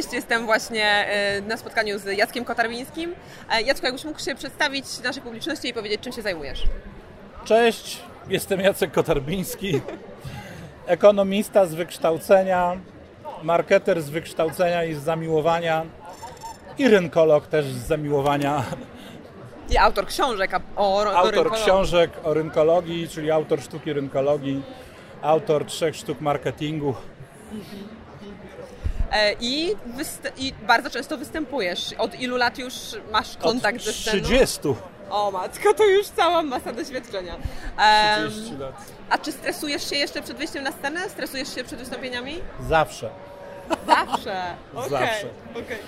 Cześć, jestem właśnie e, na spotkaniu z Jackiem Kotarbińskim. E, Jacku, jakbyś mógł się przedstawić naszej publiczności i powiedzieć, czym się zajmujesz? Cześć, jestem Jacek Kotarbiński, ekonomista z wykształcenia, marketer z wykształcenia i z zamiłowania i rynkolog też z zamiłowania. I autor książek o, o Autor rynkologii. książek o rynkologii, czyli autor sztuki rynkologii, autor trzech sztuk marketingu. I, wyst- I bardzo często występujesz. Od ilu lat już masz kontakt Od ze sceną? 30. O matko, to już cała masa doświadczenia. Em, 30 lat. a czy stresujesz się jeszcze przed wyjściem na scenę? Stresujesz się przed wystąpieniami? Zawsze. Zawsze. Okej, Zawsze. okej.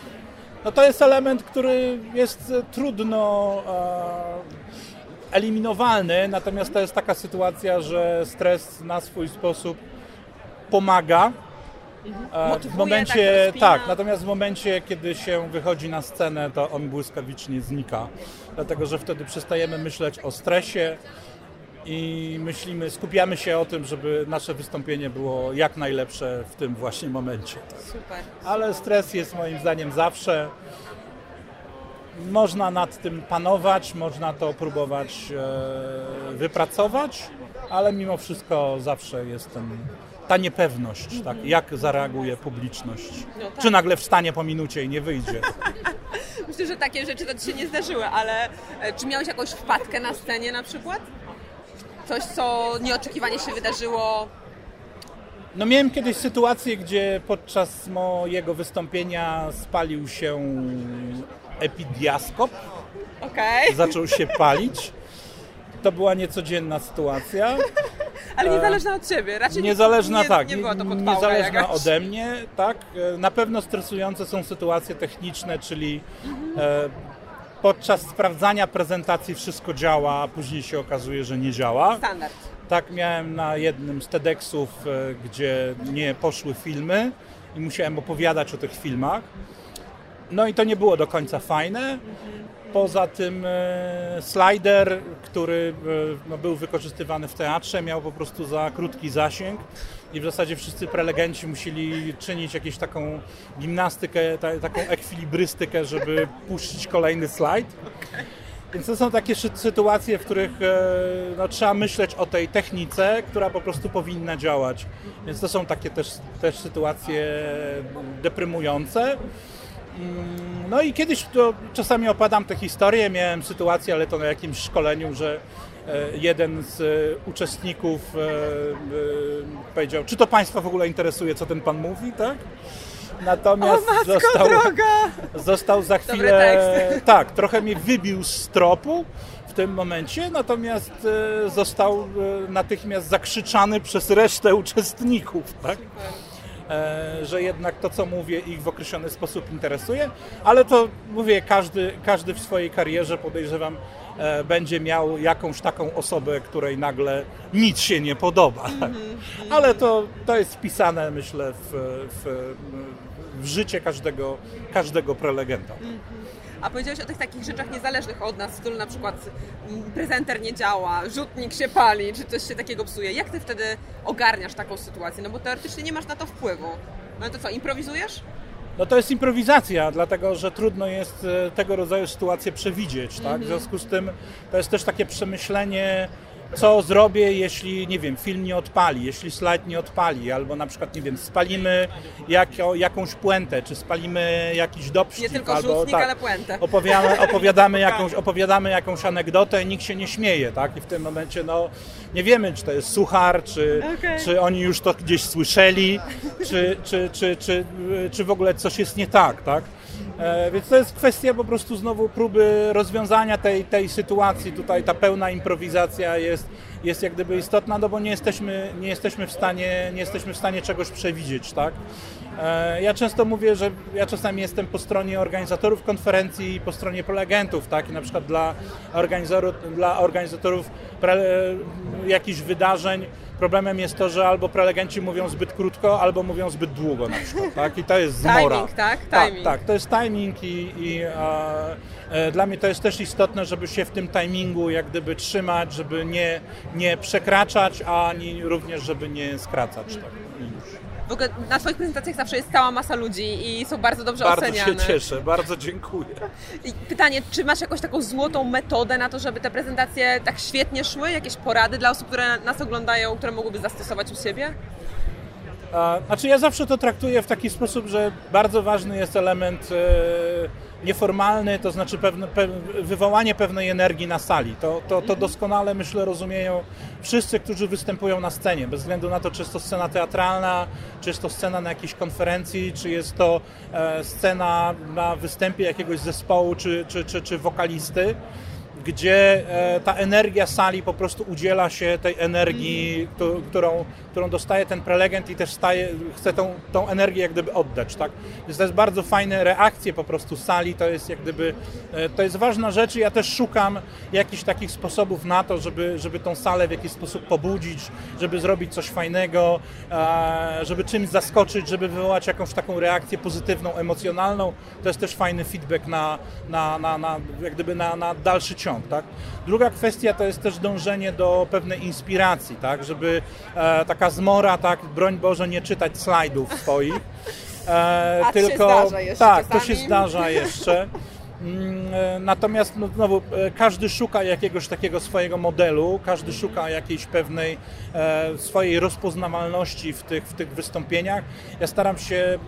No to jest element, który jest e, trudno e, eliminowalny, natomiast to jest taka sytuacja, że stres na swój sposób pomaga. E, W momencie, tak, tak, natomiast w momencie, kiedy się wychodzi na scenę, to on błyskawicznie znika. Dlatego, że wtedy przestajemy myśleć o stresie i myślimy, skupiamy się o tym, żeby nasze wystąpienie było jak najlepsze w tym właśnie momencie. Super. Ale stres jest moim zdaniem zawsze. Można nad tym panować, można to próbować e, wypracować, ale mimo wszystko zawsze jest ten, ta niepewność, tak, jak zareaguje publiczność. No tak. Czy nagle wstanie po minucie i nie wyjdzie. Myślę, że takie rzeczy to Ci się nie zdarzyły, ale e, czy miałeś jakąś wpadkę na scenie na przykład? Coś, co nieoczekiwanie się wydarzyło? No miałem kiedyś sytuację, gdzie podczas mojego wystąpienia spalił się epidiaskop. Okej, zaczął się palić. To była niecodzienna sytuacja. ale niezależna od Ciebie. Raczej Niezależna, nie, tak. Nie była to podpałka Niezależna jakaś. ode mnie, tak. Na pewno stresujące są sytuacje techniczne, czyli e, podczas sprawdzania prezentacji wszystko działa, a później się okazuje, że nie działa. Standard. Tak miałem na jednym z TEDxów, e, gdzie nie poszły filmy i musiałem opowiadać o tych filmach. No i to nie było do końca fajne. Poza tym e, slider, który e, no, był wykorzystywany w teatrze, miał po prostu za krótki zasięg i w zasadzie wszyscy prelegenci musieli czynić jakąś taką gimnastykę, ta, taką ekwilibrystykę, żeby puścić kolejny slajd. Więc to są takie sy- sytuacje, w których e, no, trzeba myśleć o tej technice, która po prostu powinna działać. Więc to są takie też, też sytuacje deprymujące. Mm, No i kiedyś to czasami opadam te historie, miałem sytuację, ale to na jakimś szkoleniu, że e, jeden z e, uczestników e, powiedział, czy to Państwa w ogóle interesuje, co ten Pan mówi, tak? Natomiast O matko został, droga! został za chwilę. Tak, trochę mnie wybił z tropu w tym momencie, natomiast został natychmiast zakrzyczany przez resztę uczestników, tak? E, że jednak to, co mówię, ich w określony sposób interesuje, ale to mówię, każdy, każdy w swojej karierze podejrzewam e, będzie miał jakąś taką osobę, której nagle nic się nie podoba. Tak? Ale to, to jest wpisane, myślę, w, w, w życie każdego, każdego prelegenta. A powiedziałeś o tych takich rzeczach niezależnych od nas, w stylu na przykład mm, prezenter nie działa, rzutnik się pali, czy coś się takiego psuje. Jak ty wtedy ogarniasz taką sytuację? No bo teoretycznie nie masz na to wpływu. No to co, improwizujesz? No to jest improwizacja, dlatego że trudno jest e, tego rodzaju sytuacje przewidzieć, tak? W związku z tym to jest też takie przemyślenie, co zrobię, jeśli, nie wiem, film nie odpali, jeśli slajd nie odpali, albo na przykład, nie wiem, spalimy jako, jakąś puentę, czy spalimy jakiś dopścip, Nie tylko albo rzutnik, tak, ale puentę. opowiadamy, opowiadamy, jakąś, opowiadamy jakąś anegdotę i nikt się nie śmieje, tak? I w tym momencie, no, nie wiemy, czy to jest suchar, czy, Okej. czy oni już to gdzieś słyszeli, czy, czy, czy, czy, czy w ogóle coś jest nie tak, tak? E, więc to jest kwestia po prostu znowu próby rozwiązania tej, tej sytuacji. Tutaj ta pełna improwizacja jest, jest jak gdyby istotna, no bo nie jesteśmy, nie jesteśmy w stanie, nie jesteśmy w stanie czegoś przewidzieć, tak? E, Ja często mówię, że ja czasami jestem po stronie organizatorów konferencji i po stronie prelegentów, tak? I na przykład dla organizatorów, dla organizatorów pre, jakichś wydarzeń problemem jest to, że albo prelegenci mówią zbyt krótko, albo mówią zbyt długo na przykład, tak? I to jest zmora. Timing, tak? Tak, Timing. tak, to jest timing i, i a, e, dla mnie to jest też istotne, żeby się w tym timingu jak gdyby trzymać, żeby nie, nie przekraczać, ani również żeby nie skracać. Tak? W ogóle na Twoich prezentacjach zawsze jest cała masa ludzi i są bardzo dobrze Bardzo oceniane. się cieszę, bardzo dziękuję. I pytanie, czy masz jakąś taką złotą metodę na to, żeby te prezentacje tak świetnie szły? Jakieś porady dla osób, które nas oglądają, które mogłyby zastosować u siebie? Znaczy ja zawsze to traktuję w taki sposób, że bardzo ważny jest element e, nieformalny, to znaczy pewne, pe, wywołanie pewnej energii na sali. To, to, to doskonale myślę rozumieją wszyscy, którzy występują na scenie, bez względu na to, czy jest to scena teatralna, czy jest to scena na jakiejś konferencji, czy jest to e, scena na występie jakiegoś zespołu, czy, czy, czy, czy wokalisty gdzie e, ta energia sali po prostu udziela się tej energii, któ- którą, którą dostaje ten prelegent i też staje, chce tą, tą energię jak gdyby oddać, tak? Więc to jest bardzo fajne reakcje po prostu sali, to jest jak gdyby, e, to jest ważna rzecz ja też szukam jakichś takich sposobów na to, żeby, żeby tą salę w jakiś sposób pobudzić, żeby zrobić coś fajnego, żeby czymś zaskoczyć, żeby wywołać jakąś taką reakcję pozytywną, emocjonalną. To jest też fajny feedback na, na, na, na jak gdyby na, na dalszy ciąg, tak? Druga kwestia to jest też dążenie do pewnej inspiracji, tak? Żeby e, taka zmora, tak, broń Boże, nie czytać slajdów swoich. E, A to się tylko zdarza jeszcze tak, to się czasami. zdarza jeszcze. Mm, e, Natomiast no, znowu e, każdy szuka jakiegoś takiego swojego modelu, każdy szuka jakiejś pewnej e, swojej rozpoznawalności w tych, w tych wystąpieniach. Ja staram się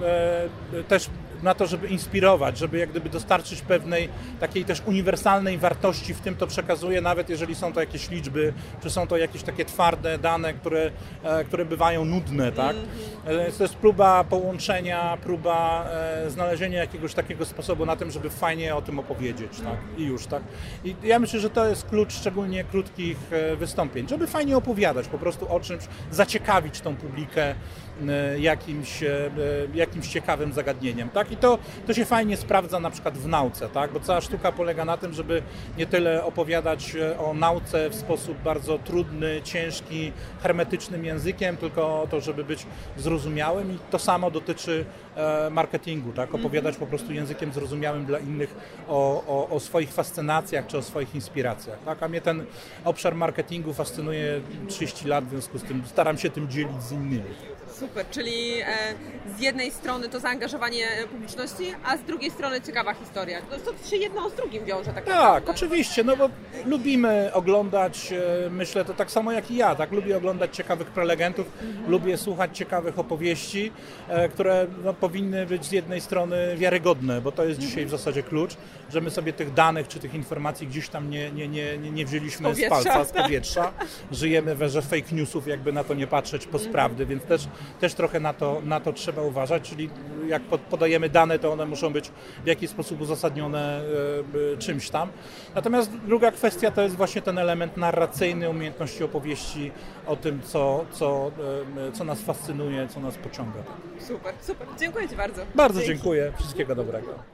e, też na to, żeby inspirować, żeby jak gdyby dostarczyć pewnej takiej też uniwersalnej wartości w tym, to przekazuję, nawet jeżeli są to jakieś liczby, czy są to jakieś takie twarde dane, które, e, które bywają nudne, tak? E, To jest próba połączenia, próba e, znalezienia jakiegoś takiego sposobu na tym, żeby fajnie o tym opowiedzieć, tak? I już, tak? I ja myślę, że to jest klucz szczególnie krótkich wystąpień, żeby fajnie opowiadać po prostu o czymś, zaciekawić tą publikę jakimś, e, jakimś ciekawym zagadnieniem, tak? I to, to się fajnie sprawdza na przykład w nauce, tak? Bo cała sztuka polega na tym, żeby nie tyle opowiadać e, o nauce w sposób bardzo trudny, ciężki, hermetycznym językiem, tylko o to, żeby być zrozumiałym i to samo dotyczy e, marketingu, tak? Opowiadać po prostu językiem zrozumiałym dla innych o, o, o swoich fascynacjach czy o swoich inspiracjach, tak? A mnie ten obszar marketingu fascynuje 30 lat, w związku z tym staram się tym dzielić z innymi. Super, czyli e, z jednej strony to zaangażowanie publiczności, a z drugiej strony ciekawa historia. No, to się jedno z drugim wiąże tak Tak, naprawdę. oczywiście, no bo lubimy oglądać, e, myślę to tak samo jak i ja, tak, lubię oglądać ciekawych prelegentów, lubię słuchać ciekawych opowieści, e, które no, powinny być z jednej strony wiarygodne, bo to jest dzisiaj w zasadzie klucz, że my sobie tych danych czy tych informacji gdzieś tam nie, nie, nie, nie- wzięliśmy Z z, palca, z powietrza, żyjemy w erze fake newsów, jakby na to nie patrzeć post prawdy, więc też, też trochę na to, na to trzeba uważać, czyli jak pod- podajemy dane, to one muszą być w jakiś sposób uzasadnione e, e, czymś tam. Natomiast druga kwestia to jest właśnie ten element narracyjny, umiejętności opowieści o tym, co, co, e, co nas fascynuje, co nas pociąga. Super, super. Dziękuję Ci bardzo. Bardzo Dzięki. dziękuję, wszystkiego dobrego.